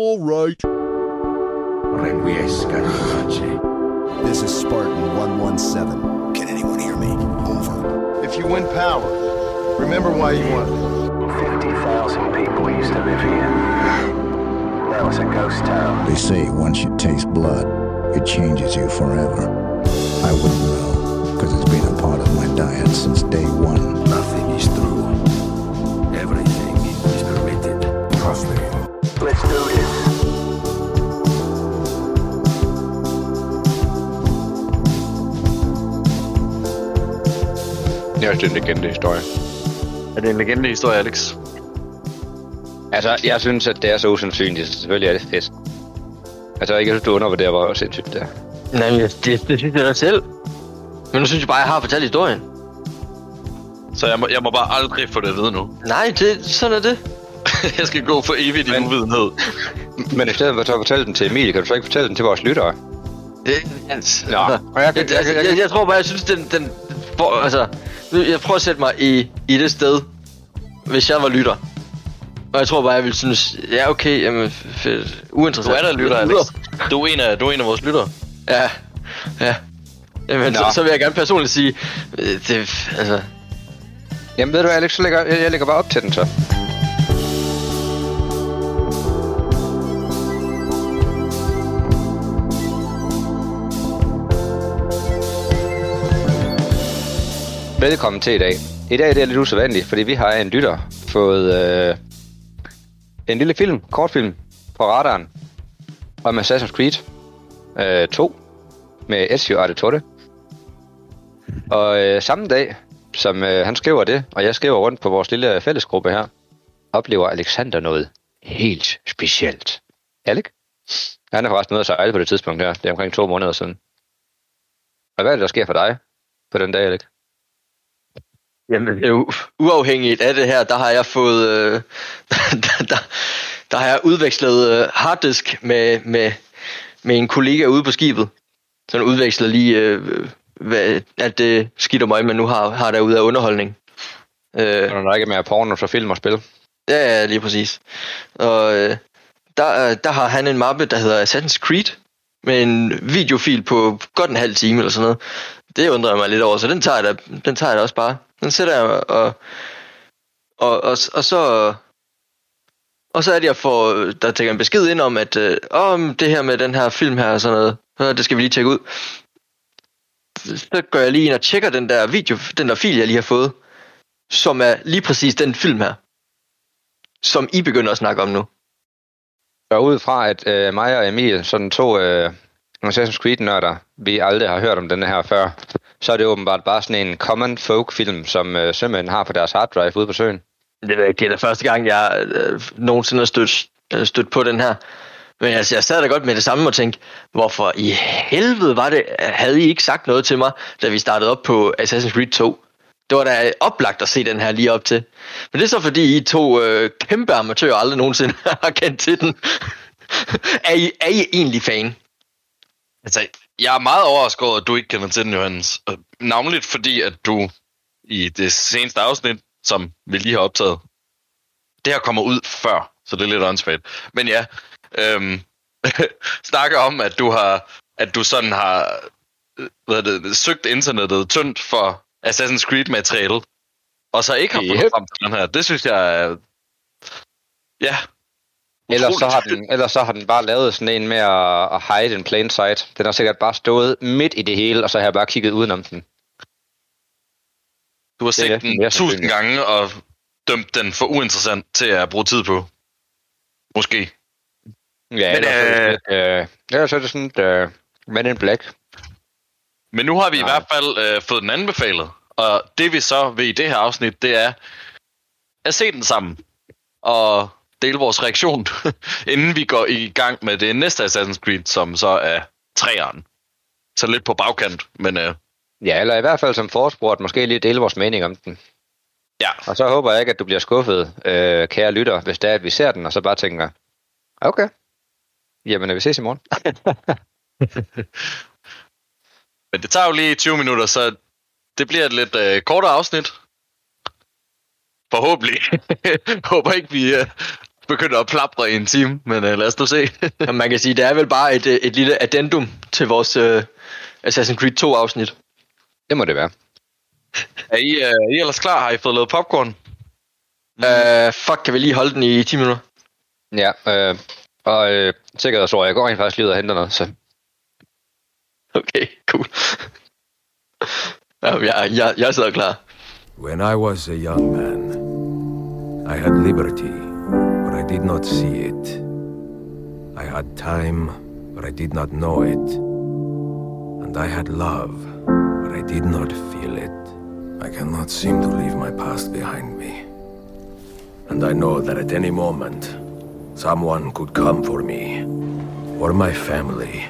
All right. Requiescat in pace. This is Spartan 117. Can anyone hear me? Over. If you win power, remember why you won. 50,000 people used to live here. Now it's a ghost town. They say once you taste blood, it changes you forever. I wouldn't know, because it's been a part of my diet since day one. Nothing is true. Everything is permitted. Trust me. Let's do Jeg synes, det er en legende-historie. Er det en legende-historie, Alex? Altså, jeg synes, at det er så usandsynligt, så selvfølgelig er det fedt. Altså, jeg synes, du undervurderer, hvor sindssygt det er. Nej, men det, det, det synes jeg da selv. Men nu synes jeg bare, at jeg har fortalt historien. Så jeg må, jeg må bare aldrig få det at vide nu. Nej, det, sådan er det. jeg skal gå for evigt i Men- uvidenhed. Men i stedet for at fortælle den til Emil, kan du så ikke fortælle den til vores lyttere? det altså, Nå, jeg kan- jeg, altså, jeg- jeg, jeg- jeg, tror bare, jeg synes, den... den for, altså, jeg prøver at sætte mig i, i det sted, hvis jeg var lytter. Og jeg tror bare, jeg ville synes, ja okay, jamen fedt, Du uinteressant. er der lytter, Alex. Du er en af, du er en af vores lyttere. Ja, ja. Jamen, Nå. så, så, vil jeg gerne personligt sige, øh, det, altså, Jamen ved du Alex, så lægger, jeg, jeg lægger bare op til den så. Velkommen til i dag. I dag det er lidt usædvanligt, fordi vi har en lytter fået øh, en lille film, kortfilm, på radaren om Assassin's Creed øh, 2 med Ezio Auditore. Og øh, samme dag, som øh, han skriver det, og jeg skriver rundt på vores lille fællesgruppe her, oplever Alexander noget helt specielt. Alec? Han er forresten ude at sejle på det tidspunkt her. Det er omkring to måneder siden. Og hvad er det, der sker for dig på den dag, Alec? Jamen, øh, uafhængigt af det her, der har jeg fået, øh, der, der, der har jeg udvekslet øh, harddisk med, med, med en kollega ude på skibet. Så han udveksler lige, øh, hvad, alt det skidt og møg, man nu har, har derude af underholdning. Øh, Når der ikke er mere porno, så film og spil. Ja, ja, lige præcis. Og øh, der, der har han en mappe, der hedder Assassin's Creed, med en videofil på godt en halv time eller sådan noget. Det undrer jeg mig lidt over, så den tager jeg da, den tager jeg da også bare. Den sætter jeg, og, og, og, og så... Og så er det, jeg får, der tænker en besked ind om, at øh, om det her med den her film her og sådan noget, så det skal vi lige tjekke ud. Så går jeg lige ind og tjekker den der video, den der fil, jeg lige har fået, som er lige præcis den film her som I begynder at snakke om nu. Og ud fra, at øh, mig og Emil, sådan to øh, Assassin's Creed-nørder, vi aldrig har hørt om den her før, så er det åbenbart bare sådan en common folk-film, som øh, sømænd har på deres harddrive ude på søen. Det, ved jeg ikke, det er da første gang, jeg øh, nogensinde har stødt, øh, stødt på den her. Men altså, jeg sad da godt med det samme og tænkte, hvorfor i helvede var det, havde I ikke sagt noget til mig, da vi startede op på Assassin's Creed 2? Det var da oplagt at se den her lige op til. Men det er så fordi, I to øh, kæmpe amatører aldrig nogensinde har kendt til den. er, I, er I egentlig fan? Altså, jeg er meget overrasket over, at du ikke kender til den, Johannes. Navnligt fordi, at du i det seneste afsnit, som vi lige har optaget, det her kommer ud før, så det er lidt åndssvagt. Men ja, øhm, snakker om, at du har, at du sådan har hvad det, søgt internettet tyndt for Assassin's Creed-materiale, og så ikke har fundet Yep. frem til den her. Det synes jeg er... Ja. Ellers så, har den, ellers så har den bare lavet sådan en med at, at hide in plain sight. Den har sikkert bare stået midt i det hele, og så har jeg bare kigget udenom den. Du har set den tusind gange og dømt den for uinteressant til at bruge tid på. Måske. Ja, Men, lidt, øh, ellers er det sådan et øh, Men in Black. Men nu har vi Nej. i hvert fald øh, fået den anbefalet. Og det vi så vil i det her afsnit, det er at se den sammen. Og dele vores reaktion, inden vi går i gang med det næste Assassin's Creed, som så er træeren. Så lidt på bagkant, men øh, Ja, eller i hvert fald som forspurgt, måske lige dele vores mening om den. ja. Og så håber jeg ikke, at du bliver skuffet, øh, kære lytter, hvis det er, at vi ser den, og så bare tænker, okay, jamen vi ses i morgen. Men det tager jo lige 20 minutter, så det bliver et lidt øh, kortere afsnit. Forhåbentlig. Håber ikke, vi øh, begynde at plapre i en time, men uh, lad os nu se. Man kan sige, det er vel bare et, øh, et lille addendum til vores uh, Assassin's Creed 2 afsnit. Det må det være. er, I, uh, er I ellers klar? Har I fået lavet popcorn? Mm. Uh, fuck, kan vi lige holde den i 10 minutter? Ja, øh, og øh, sikkerhedsord, jeg går rent faktisk lige ud og henter noget, så Okay, cool. ja, jeg, jeg, jeg sidder klar. When I was a young man, I had liberty, I did not see it. I had time, but I did not know it. And I had love, but I did not feel it. I cannot seem to leave my past behind me. And I know that at any moment, someone could come for me, or my family.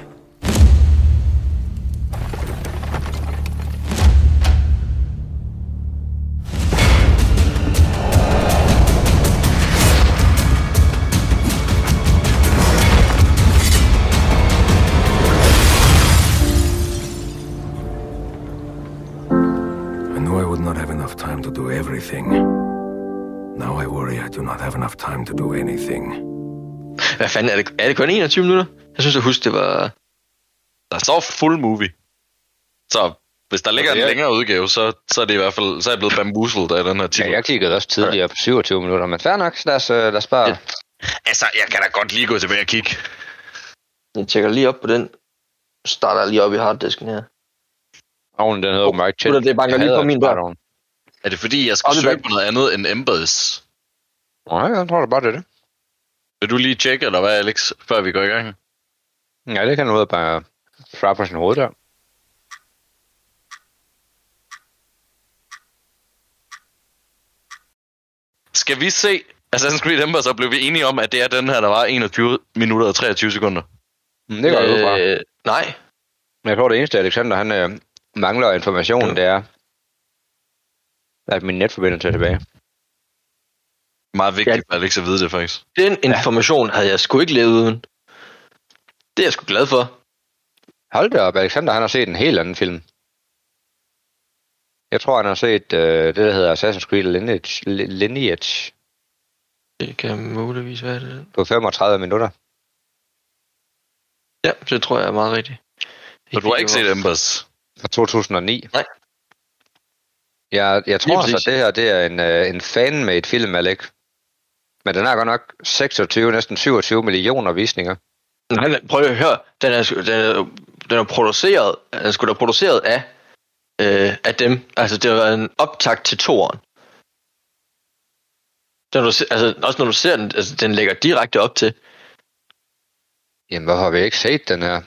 Hvad fanden, er det, er det kun 21 minutter? Jeg synes, jeg husker, det var... Der står full movie. Så hvis der ligger Okay, en ja. længere udgave, så, så er det i hvert fald så er jeg blevet bamboozled af den her ja, titel. jeg kiggede også tidligere på 27 minutter, men fair nok, lad os, øh, lad os bare... Ja. Altså, jeg kan da godt lige gå tilbage og kigge. Jeg tjekker lige op på den. Starter lige op i harddisken her. Ovnen, den hedder Oh, Mark gutter, det banker lige på min dør. Er det fordi, jeg skal søge på noget andet end Embers? Nej, jeg tror da bare, det er det. Vil du lige tjekke, eller hvad, Alex, før vi går i gang? Ja, det kan noget bare svare på sin hoved der. Skal vi se Assassin's Creed Embers, så blev vi enige om, at det er den her, der var 21 minutter og 23 sekunder. Mm, det går fra. Øh, nej. Men jeg tror, det eneste, Alexander han øh, mangler information, Ja. det er, at min netforbindelse er tilbage. Meget vigtigt Ja. for Alex at vide det, faktisk. Den information havde jeg sgu ikke levet uden. Det er jeg sgu glad for. Hold da op, Alexander han har set en helt anden film. Jeg tror, han har set øh, det, der hedder Assassin's Creed Lineage, Li- Lineage Det kan muligvis være det. på 35 minutter. Ja, det tror jeg er meget rigtigt. Så du har ikke set Embers? Fra 2009. Nej. Jeg, jeg tror altså, at det her det er en, øh, en fan-made film, Alex. Men den har godt nok 26, næsten 27 millioner visninger. Nej, prøv at høre. Den er, den er, den er produceret, den er sgu da produceret af, øh, af dem. Altså, det har været en optakt til toeren. Når du, altså, også når du ser den, altså, den lægger direkte op til. Jamen, hvorfor har vi ikke set den her?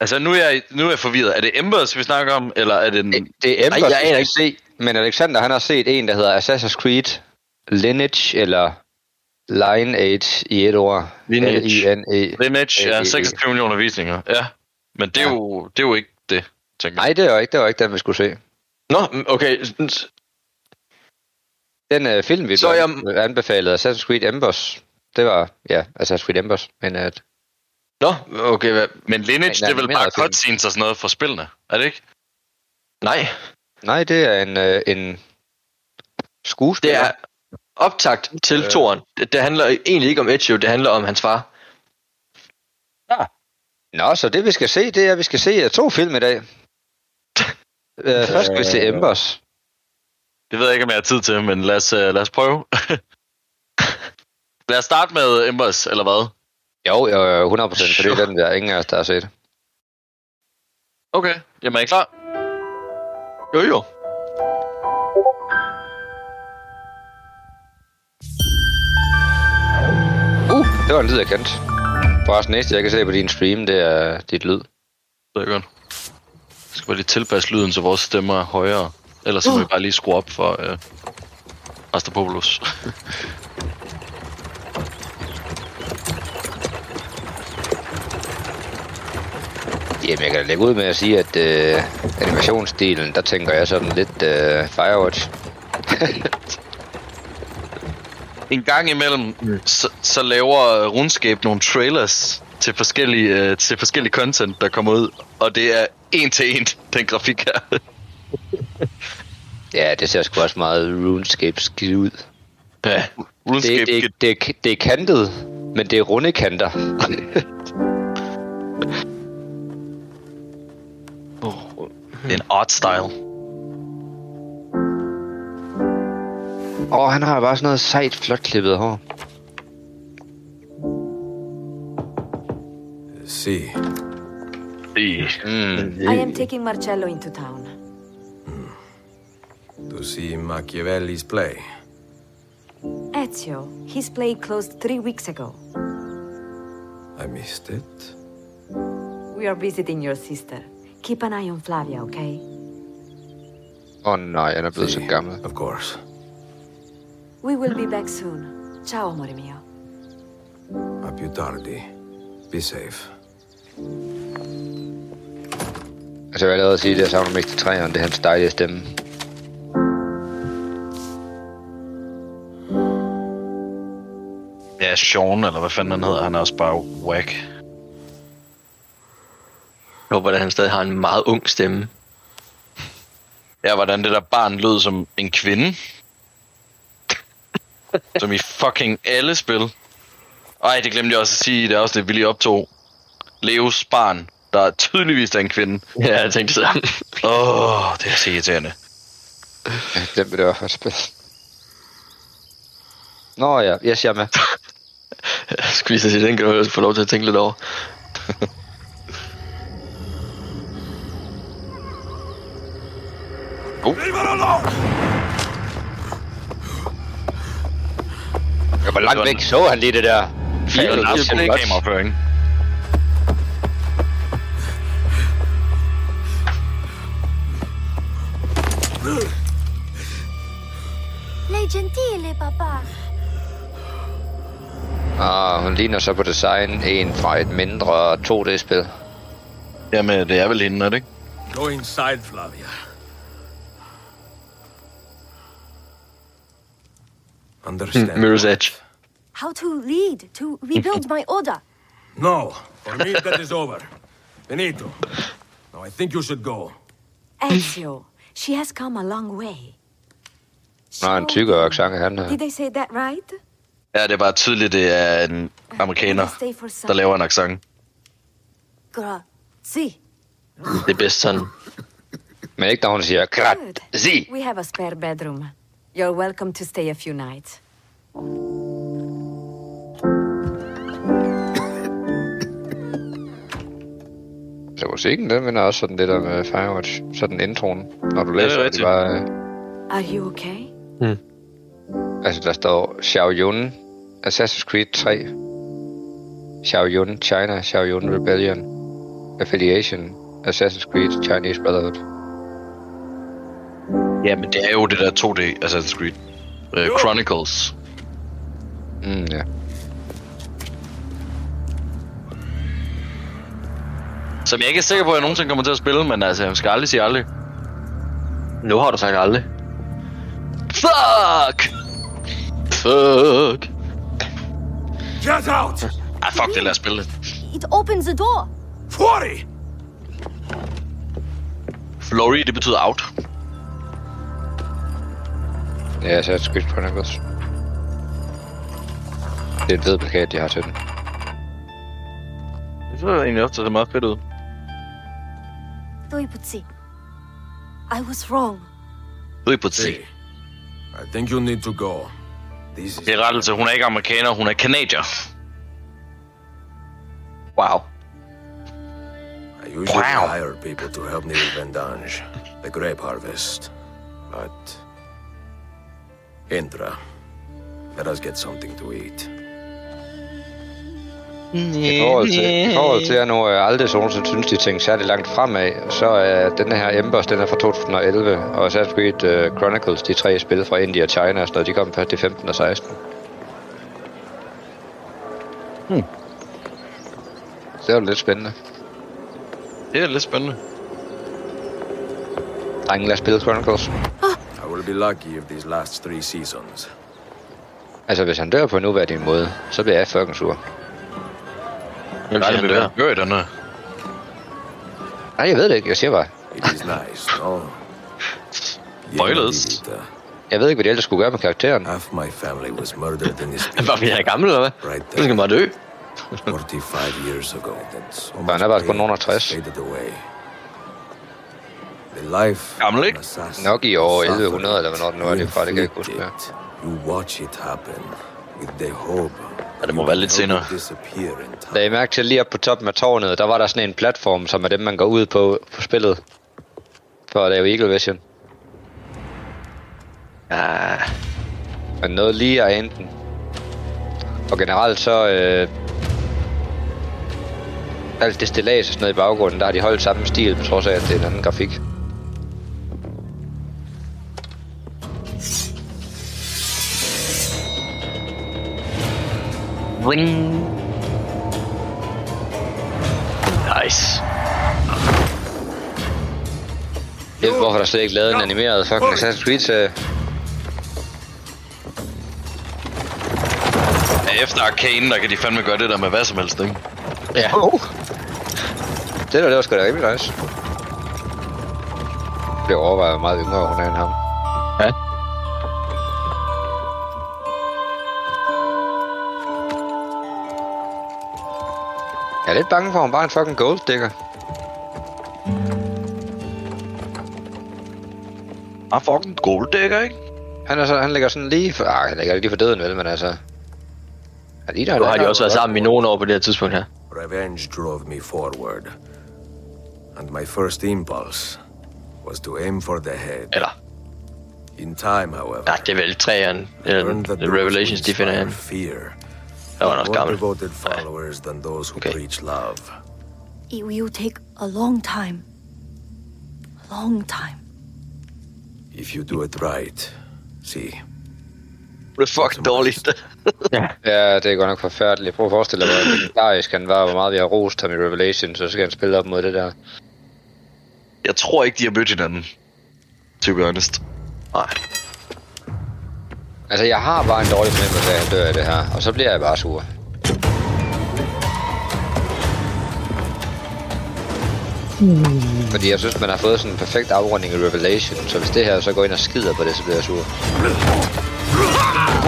Altså, nu er, jeg, nu er jeg forvirret. Er det Embers, vi snakker om, eller er det den... Det, det er Embers, Ej, jeg aner skal se. Men Alexander, han har set en, der hedder Assassin's Creed Lineage, eller Lineage i et ord. Lineage. L-I-N-E. Lineage, ja, Øh, 26 millioner visninger. Ja, men det er, Ja. jo, det er jo ikke det, tænker jeg. Nej, det var ikke, det var ikke den, vi skulle se. Nå, okay. Den øh, film, vi Så blev jeg- anbefalet, Assassin's Creed Embers, det var, ja, Assassin's Creed Embers, men at, Nå, okay. Hvad? Men Lineage, En det er vel bare cutscenes og sådan noget for spillene, er det ikke? Nej, nej, det er en, øh, en skuespiller. det er optakt til Øh. toeren. Det, det handler egentlig ikke om Ezio, det handler om hans far. Nå, så det vi skal se, det er, at vi skal se øh, to film i dag. øh, først skal vi se Embers. Det ved jeg ikke, om jeg har tid til, men lad os, uh, lad os prøve. lad os starte med Embers, eller hvad? Jo, jo, jo, 100 procent, for det er den, der ingen af os, der har set. Okay, jamen er I klar? Jo, jo. Det var en lyd, jeg kendte. Forresten, næste, jeg kan se på din stream, det er dit lyd. Det er godt. Jeg skal bare lige tilpasse lyden, så vores stemmer er højere. Ellers så må vi bare lige skrue op for uh, Astapopoulos. Jamen, jeg kan lægge ud med at sige, at øh, animationsstilen, der tænker jeg sådan lidt øh, Firewatch. en gang imellem, så, så laver RuneScape nogle trailers til forskellige, uh, til forskellige content, der kommer ud. Og det er en til en, den grafik her. Ja, det ser sgu også meget RuneScape skidt ud. Ja. RuneScape det, det, det, det er kantet, men det er runde kanter. det er en art style. Åh, han har bare sådan noget sejt, flot klippet hår. See, Mm. I am taking Marcello into town. to see Machiavelli's play. Ezio, his play closed three weeks ago. I missed it. We are visiting your sister. Keep an eye on Flavia, okay? Oh, nej, han er blevet så See, gammel. Of course. We will be back soon. Ciao, amore mio. A più tardi. Be safe. Altså, jeg vil allerede sige, at jeg savner mest til træerne. Det er hans dejlige stemme. Ja, Sean, eller hvad fanden han hedder, han er også bare whack. Jeg håber, at han stadig har en meget ung stemme. Ja, hvordan det der barn lød som en kvinde. Som i fucking alle spil. Ej, det glemte jeg også at sige i det afsnit, vi lige optog. Leos barn, der tydeligvis er en kvinde. Ja, jeg tænkte så. Åh, oh, det er så irriterende. Jeg glemte det var for spil. Nå ja, jeg siger med. Jeg skulle lige sige, den kan du få lov til at tænke lidt over. Ja, hvor langt væk så han lige det der? Godt. kameraføring. Lei gentile, papà. Og hun ligner så på design en fra et mindre 2D-spil. Jamen, det er vel hende, er det ikke? Go inside, Flavia. Understand? Mirror's Edge. How to lead, to rebuild my order. No, for me that is over. Benito, now I think you should go. Ezio, she has come a long way. Nå, en So, tykkere accent, han har. Did I say that right? Ja, det er bare tydeligt, det er en amerikaner, der laver en accent. Grazie. Det er bedst sådan. Men ikke når hun siger, grat, Good. We have a spare bedroom. You're welcome to stay a few nights. Så musikken, den vinder også sådan det der med Firewatch. Sådan introen, når du det er læser det, det rigtigt. bare... øh, Are you okay? Altså, der står Xiaoyun, Assassin's Creed 3, Xiaoyun, China, Xiaoyun Rebellion, Affiliation, Assassin's Creed, Chinese Brotherhood. Ja, men det er jo det der 2D Assassin's Creed. Uh, Chronicles. Mm, ja. Som jeg ikke er sikker på, at jeg nogensinde kommer til at spille, men altså, jeg skal aldrig sige aldrig. Nu har du sagt aldrig. Fuck! Fuck. Get out! Ah, fuck det, lad os spille det. It opens the door. Fuori! Flory, det betyder out. Ja, Assassin's Creed Chronicles. Det er et ved plakat, de har til den. Det så egentlig også det meget fedt ud. Toiputsi. I was wrong. Ud på. Hey, I think you need to go. This is... Det er rettelse, hun er ikke amerikaner, hun er kanadier. Wow. I usually Wow. hire people to help me with vendange, the grape harvest. But... Indra, let us get something to eat. I forhold til, i forhold til at jeg nu øh, aldrig så nogensinde synes, de tænker særlig langt fremad, så er den her Embers, den er fra 2011, og Assassin's Creed uh, Chronicles, de tre spil fra India og China og sådan noget, de kom først i 15 og 16. Hmm. Så det var lidt spændende. Det er lidt spændende. Drengen, lad os spille Chronicles. I will be lucky if these last three seasons. Altså, hvis han dør på en uværdig måde, så bliver jeg fucking sur. Hvem er siger han der? gør i den her. Nej, jeg ved det ikke. Jeg siger bare. It is nice, no? Spoilers. Jeg ved ikke, hvad de ellers skulle gøre med karakteren. Half my family was murdered in this Var vi her gammel, eller hvad? Right Nu skal man dø. 45 years ago. That's so Han er bare kun nogen af 60. faded away. The life Gammel, ikke? Nok i år suffered 1100, eller hvornår det nu er, det er fra, det kan jeg ikke huske. You watch it happen with the hope Ja, det må være lidt senere. Da I mærke til lige op på toppen af tårnet, der var der sådan en platform, som er dem, man går ud på på spillet. For at lave Eagle Vision. Ja, Men noget lige af enten. Og generelt så... Øh, alt det stillads og sådan noget i baggrunden, der har de holdt samme stil, på trods af, at det er en anden grafik. Ring. Nice. Jeg ved, hvorfor der slet ikke lavet en animeret fucking Assassin's Creed serie. Ja, efter Arcane, der kan de fandme gøre det der med hvad som helst, ikke? Ja. Oh. Det der, det var sgu da rimelig nice. Jeg blev overvejet, meget yngre hun er end ham. Er lidt bange for, at hun bare er en fucking gold digger. Ah, fucking golddigger, ikke? Han, er så, han ligger sådan lige for... Ah, han ligger lige for døden, vel, men altså... Han ligner, Nu har de også været sammen i nogle år på det her tidspunkt her. Revenge drove me forward. And my first impulse was to aim for the head. Eller, In time, however, ja, det er vel eller that The Revelations, de finder han. fear Der var han også more gammel. devoted followers than those who Okay. preach love. It will take a long time. A long time. If you do it right, see, Det er fucking dårligt. Ja, det er godt nok forfærdeligt. Prøv at forestille dig, hvor legendarisk han var, hvor meget vi har rost ham i Revelation, så skal han spille op mod det der. Jeg tror ikke, de har mødt hinanden. To be honest. Nej. Altså, jeg har bare en dårlig fornemmelse af, at han dør af det her, og så bliver jeg bare sur. Fordi jeg synes, man har fået sådan en perfekt afrunding i Revelation, så hvis det her så går ind og skider på det, så bliver jeg sur.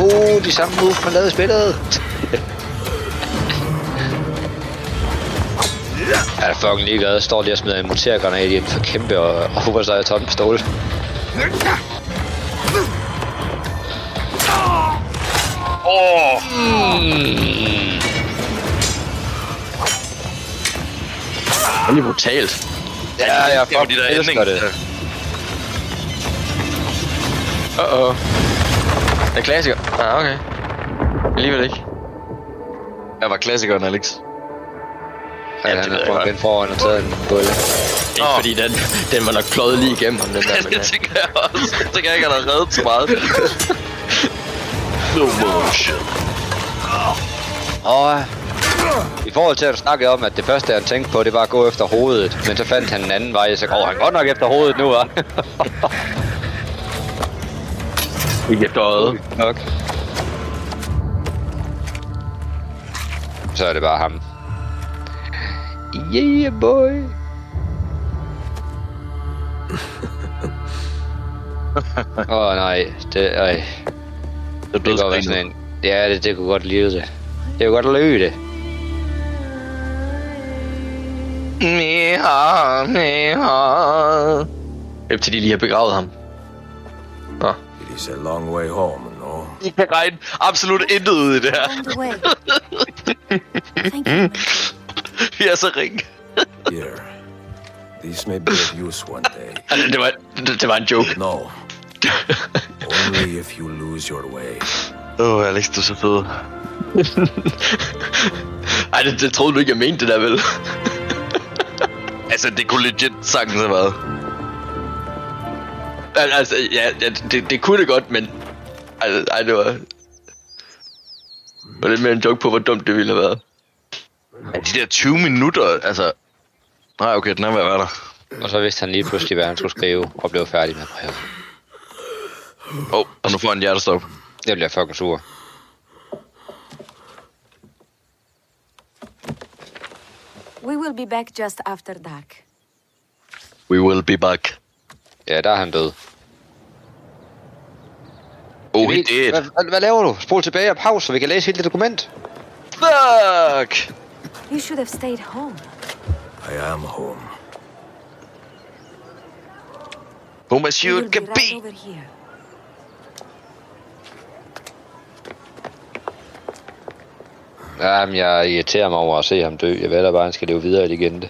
Uh, de samme moves, man lavede i spillet. Jeg er fucking ligeglad. Jeg står lige og smider en mutergranat i en for kæmpe og oversize ton pistol. Åh! Det er lige brutalt. Ja, jeg det var fucking de der elsker det. Uh-oh. Det er klassiker. Ah, okay. Alligevel ikke. Jeg var klassikeren, Alex. Ja, det han har jeg fået godt. den foran og taget en bulle. Ikke fordi den, den var nok kløjet lige igennem ham, den der. Men, det tænker jeg også. Jeg tænker ikke, at han har reddet så meget. no motion. Og i forhold til at du snakkede om, at det første, han tænkte på, det var at gå efter hovedet. Men så fandt han en anden vej, så går han godt nok efter hovedet nu, hva'? Ikke efter øjet. nok. Så er det bare ham. Yeah, boy. Åh oh, nej, det, øj. Det er Det kunne godt være sådan en... Ja, det, det kunne godt lide det. Det kunne godt løbe det. Niha, niha. Efter de lige har begravet ham. Nå. it is a long way home, no? I kan regne absolut intet ud i det her. Vi er så ring. Here, this may be of use one day. Altså, det var, det, det var en joke. No, only if you lose your way. Åh, oh, Alex, du er så fed. Ej, det, det troede du ikke, jeg mente det der, vel? Altså, det kunne legit sagtens have været. Al- altså, ja, ja det, det kunne det godt, men... Altså, ej, det var... Det var lidt mere en joke på, hvor dumt det ville have været. Ja, de der 20 minutter, altså... Nej, okay, den er ved at være der. Og så vidste han lige pludselig, hvad han skulle skrive, og blev færdig med brevet. Åh, oh, og nu får han hjertestop. Det bliver fucking sur. We will be back just after dark. We will be back. Ja, der er han død. jo he did. Hvad, hvad, hvad laver du? Spol tilbage og pause, så vi kan læse hele det dokument. Fuck! You should have stayed home. I am home. Hvor We monsieur will be right over here. Jamen, jeg irriterer mig over at se ham dø. Jeg ved da bare, han skal leve videre i legende.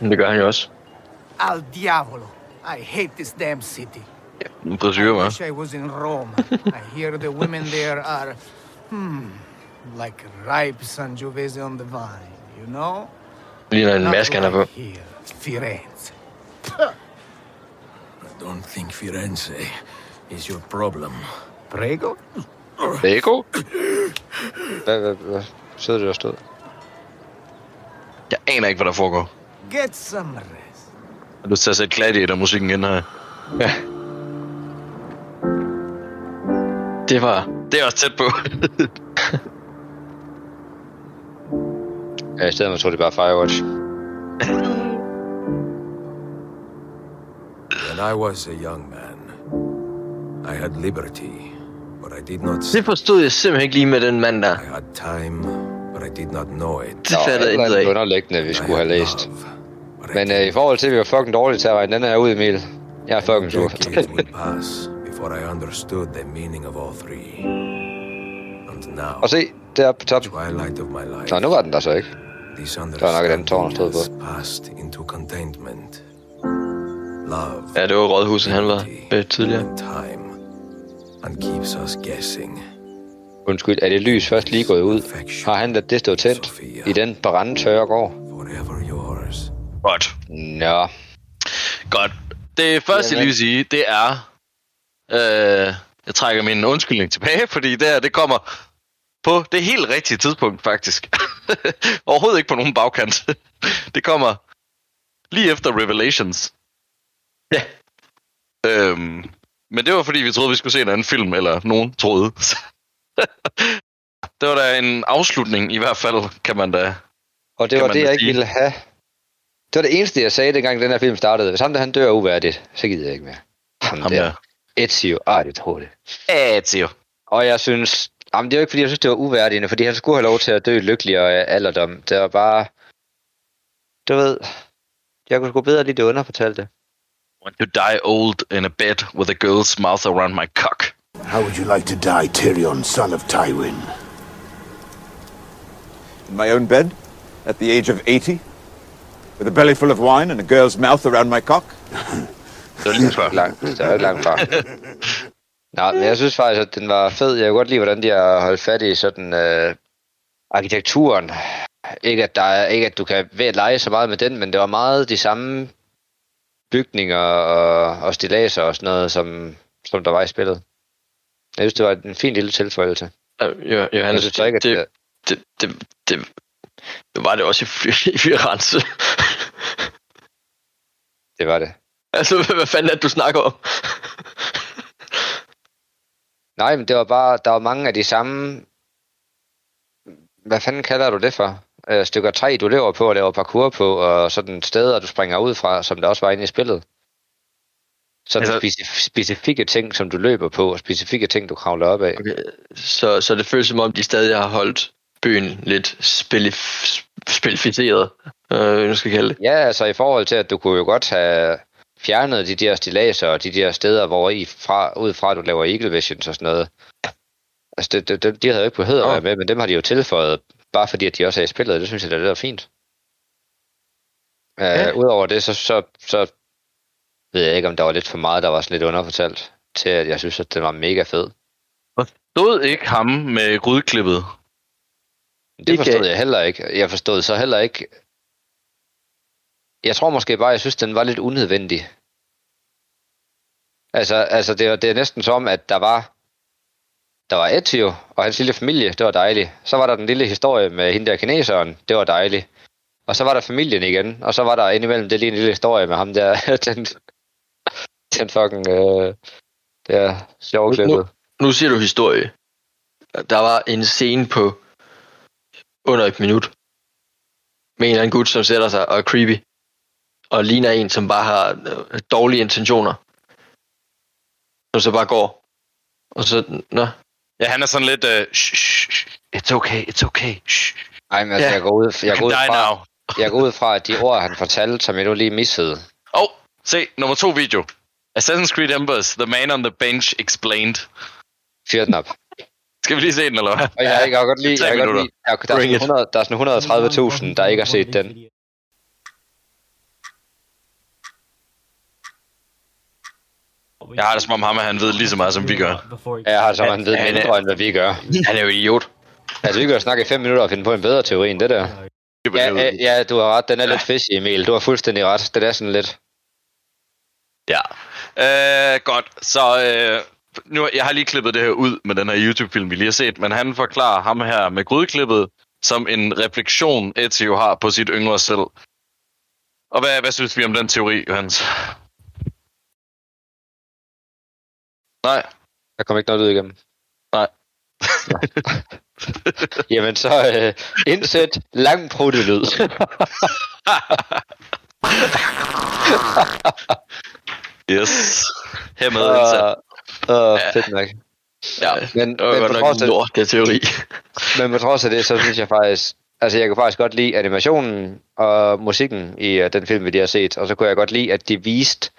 Men det gør han jo også. Al diavolo. I hate this damn city. En frisyr, I hva'? wish I was in Rome. I hear the women there are, hmm, like ripe Sangiovese on the vine, you know? Ligner en maske, han har på. here, Firenze. I don't think Firenze is your problem. Prego? Lego? Hvad, hvad, hvad? Sidder du og stod? Jeg aner ikke, hvad der foregår. Get some rest. Jeg har lyst til at sætte Gladiator-musikken ind her. Ja. Det var... Det er også tæt på. Ja, i stedet tror det bare Firewatch. When I was a young man, I had liberty, but I did not Det forstod jeg simpelthen ikke lige med den mand der. I had time, but I did not know it. Det fattede jeg ikke af. underliggende, vi I skulle have had læst. love, but I Men did øh, i forhold til, at vi var fucking dårlige til at regne den her ud, Emil. Jeg er fucking sur. Before I understood the meaning of all three. And now, Og se, der på top. twilight of my life, Nå, nu var den der så ikke. this nok et andet tårn, der understanding stod på. has passed into contentment. Love, Ja, det var rådhuset, han var ved tidligere. time, and keeps us guessing. Undskyld, er det lys først lige gået ud? Har han ladet det stå tændt i den brandtørre gård? Forever yours. Godt. Nå, Godt. Det første, jeg lige vil sige, det er... Øh, jeg trækker min undskyldning tilbage, fordi det her, det kommer på det helt rigtige tidspunkt, faktisk. Overhovedet ikke på nogen bagkant. det kommer lige efter Revelations. Ja. Øhm, men det var fordi, vi troede, vi skulle se en anden film, eller nogen troede. det var da en afslutning, i hvert fald, kan man da... og det var det, jeg ikke sige. ville have. Det var det eneste, jeg sagde, dengang den her film startede. Hvis ham der, han dør uværdigt, så gider jeg ikke mere. Ham, Ham der. der. Ezio. Ej, det tror det. Ezio. Og jeg synes... Jamen, det er jo ikke, fordi jeg synes, det var uværdigt, fordi han skulle have lov til at dø lykkeligere af alderdom. Det var bare... Du ved... Jeg kunne sgu bedre lide det underfortalte. Want to die old in a bed with a girl's mouth around my cock. How would you like to die, Tyrion, son of Tywin? In my own bed, at the age of 80, with a belly full of wine and a girl's mouth around my cock? Det var lige før. Langt, det er langt fra. Nå, men jeg synes faktisk, at den var fed. Jeg kunne godt lide, hvordan de har holdt fat i sådan øh, arkitekturen. Ikke at, der er, ikke at du kan ved at lege så meget med den, men det var meget de samme bygninger og, og stilaser og sådan noget, som, som der var i spillet. Jeg synes, det var en fin lille tilføjelse. Øh, Jo- Johannes, synes ikke, at det, det, det, det, det var det også i, i Firenze. Det var det. altså, hvad, hvad fanden er det, du snakker om? Nej, men det var bare, der var mange af de samme, hvad fanden kalder du det for? Øh, stykker træ, du lever på og laver parkour på, og sådan steder, du springer ud fra, som der også var inde i spillet. Sådan Altså- specif- specifikke ting, som du løber på, og specifikke ting, du kravler op af. Okay, så, så det føles som om, de stadig har holdt byen lidt spilif- spilificeret, øh, nu skal jeg kalde det. Ja, altså i forhold til, at du kunne jo godt have fjernet de der stilaser og de der steder, hvor i fra, ud fra du laver Eagle Visions og sådan noget. Altså, det, det, de havde jo ikke behøvet at være med, men dem har de jo tilføjet, bare fordi at de også er i spillet. Det synes jeg, det er lidt fint. Ja. Uh, Udover det, så, så, så ved jeg ikke, om der var lidt for meget, der var sådan lidt underfortalt, til at jeg synes, at den var mega fed. Stod ikke ham med grydeklippet? Det Ikke- forstod jeg heller ikke. Jeg forstod så heller ikke... Jeg tror måske bare, jeg synes, den var lidt unødvendig. Altså, altså det, var, det er næsten som, at der var... Der var Ezio og hans lille familie, det var dejligt. Så var der den lille historie med hende der kineseren, det var dejligt. Og så var der familien igen, og så var der indimellem det lige en lille historie med ham der, den, den fucking, øh, der sjove Nu, klippet. nu siger du historie. Der var en scene på under et minut med en eller anden gut, som sætter sig og er creepy og ligner en, som bare har øh, dårlige intentioner. Og så bare går. Og så, nå. Ja, han er sådan lidt, shh, shh, shh, it's okay, it's okay. Shh. Ej, men altså, Ja. jeg går ud, jeg går ud fra, now. jeg går ud fra, at de ord, han fortalte, som jeg nu lige missede. Åh, oh, se, nummer to video. Assassin's Creed Embers, The Man on the Bench Explained. Fyr den op. Skal vi lige se den, eller hvad? Og jeg, jeg kan godt lide, jeg kan godt lide der, der, er sådan 100, der er sådan 130.000, der ikke har set den. Jeg har det som om ham, at han ved lige så meget, som vi gør. Jeg har det som, han ved Han er- mindre, end hvad vi gør. Han er jo idiot. Altså, vi kan jo snakke i fem minutter og finde på en bedre teori end det der. Ja, ja, ja du har ret. Den er lidt fishy, Emil. Du har fuldstændig ret. Det er sådan lidt... Ja. Øh, godt. Så øh, nu, jeg har lige klippet det her ud med den her YouTube-film, vi lige har set, men han forklarer ham her med grydeklippet som en refleksion, Ezio har på sit yngre selv. Og hvad, hvad synes vi om den teori, Johannes? Nej. Der kommer ikke noget ud igennem. Nej. Jamen så øh, indsæt lang lyd. yes. Hermed indsat. Åh, uh, fedt nok. Ja, men, det var men godt nok trods af- lort, det teori. Men på trods af det, så synes jeg faktisk... Altså, jeg kan faktisk godt lide animationen og musikken i uh, den film, vi lige har set. Og så kunne jeg godt lide, at de viste,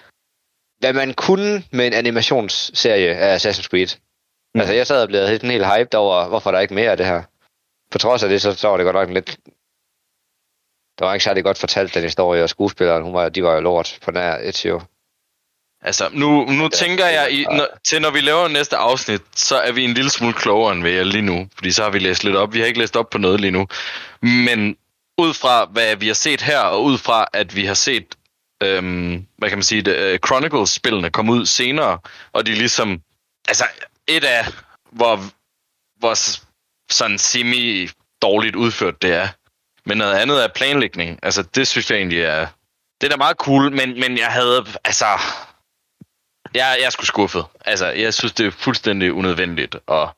hvad man kunne med en animationsserie af Assassin's Creed. Mm. Altså, jeg sad og blev helt, helt hyped over, hvorfor der er ikke mere af det her. På trods af det, så, så var det godt nok lidt... Det var ikke særlig godt fortalt, den historie, og skuespilleren, hun var, de var jo lort på nær Ezio. Altså, nu, nu tænker jeg, i, når, til når vi laver næste afsnit, så er vi en lille smule klogere end vi er lige nu. Fordi så har vi læst lidt op. Vi har ikke læst op på noget lige nu. Men ud fra, hvad vi har set her, og ud fra, at vi har set, øhm, hvad kan man sige, det, øh, Chronicles-spillene komme ud senere, og de ligesom, altså, et af, hvor, hvor sådan semi-dårligt udført det er, men noget andet er planlægning. Altså, det synes jeg egentlig er, det er da meget cool, men, men jeg havde, altså, jeg, jeg er sgu skuffet. Altså, jeg synes, det er fuldstændig unødvendigt, og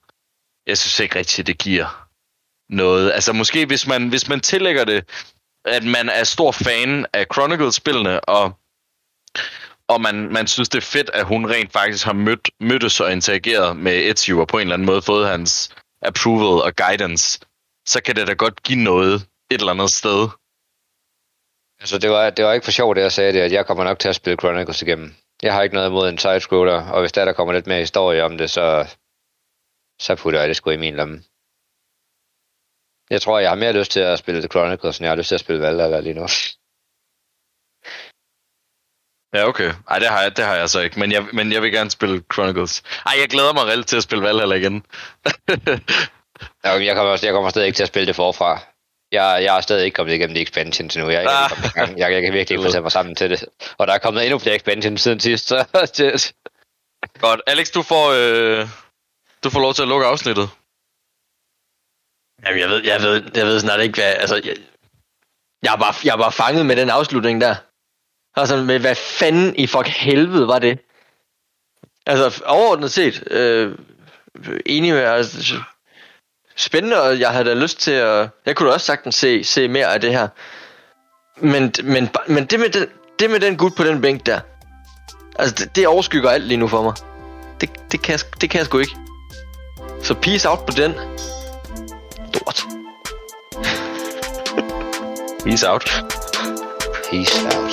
jeg synes ikke rigtigt, det giver noget. Altså, måske hvis man, hvis man tillægger det, at man er stor fan af Chronicles-spillene, og, og man, man synes, det er fedt, at hun rent faktisk har mødt, mødtes og interageret med Ezio, og på en eller anden måde fået hans approval og guidance, så kan det da godt give noget et eller andet sted. Altså, det var, det var ikke for sjovt, det jeg sagde det, at jeg kommer nok til at spille Chronicles igennem. Jeg har ikke noget imod en sidescroller, og hvis der, der kommer lidt mere historie om det, så, så putter jeg det sgu i min lomme. Jeg tror, jeg har mere lyst til at spille The Chronicles, end jeg har lyst til at spille Valhalla lige nu. Ja, okay. Ej, det har jeg, det har jeg så ikke, men jeg, men jeg vil gerne spille Chronicles. Ej, jeg glæder mig reelt til at spille Valhalla igen. Jamen, jeg kommer, jeg kommer stadig ikke til at spille det forfra. Jeg, jeg er stadig ikke kommet igennem de expansions endnu. Jeg, Ah. gang. jeg, jeg kan virkelig ikke få sat mig sammen til det. Og der er kommet endnu flere expansions siden sidst, så Godt. Alex, du får, øh, du får lov til at lukke afsnittet. Jamen, jeg ved, jeg ved, jeg ved snart ikke, hvad... Altså, jeg, jeg, var, jeg var fanget med den afslutning der. Altså, med hvad fanden i fuck helvede var det? Altså, overordnet set, øh, enig med, altså, spændende, og jeg havde da lyst til at... Jeg kunne da også sagtens se, se mere af det her. Men, men, men det, med den, det med den gut på den bænk der, altså, det, det overskygger alt lige nu for mig. Det, det, kan, jeg, det kan jeg sgu ikke. Så peace out på den. Stort. Peace out. Peace out.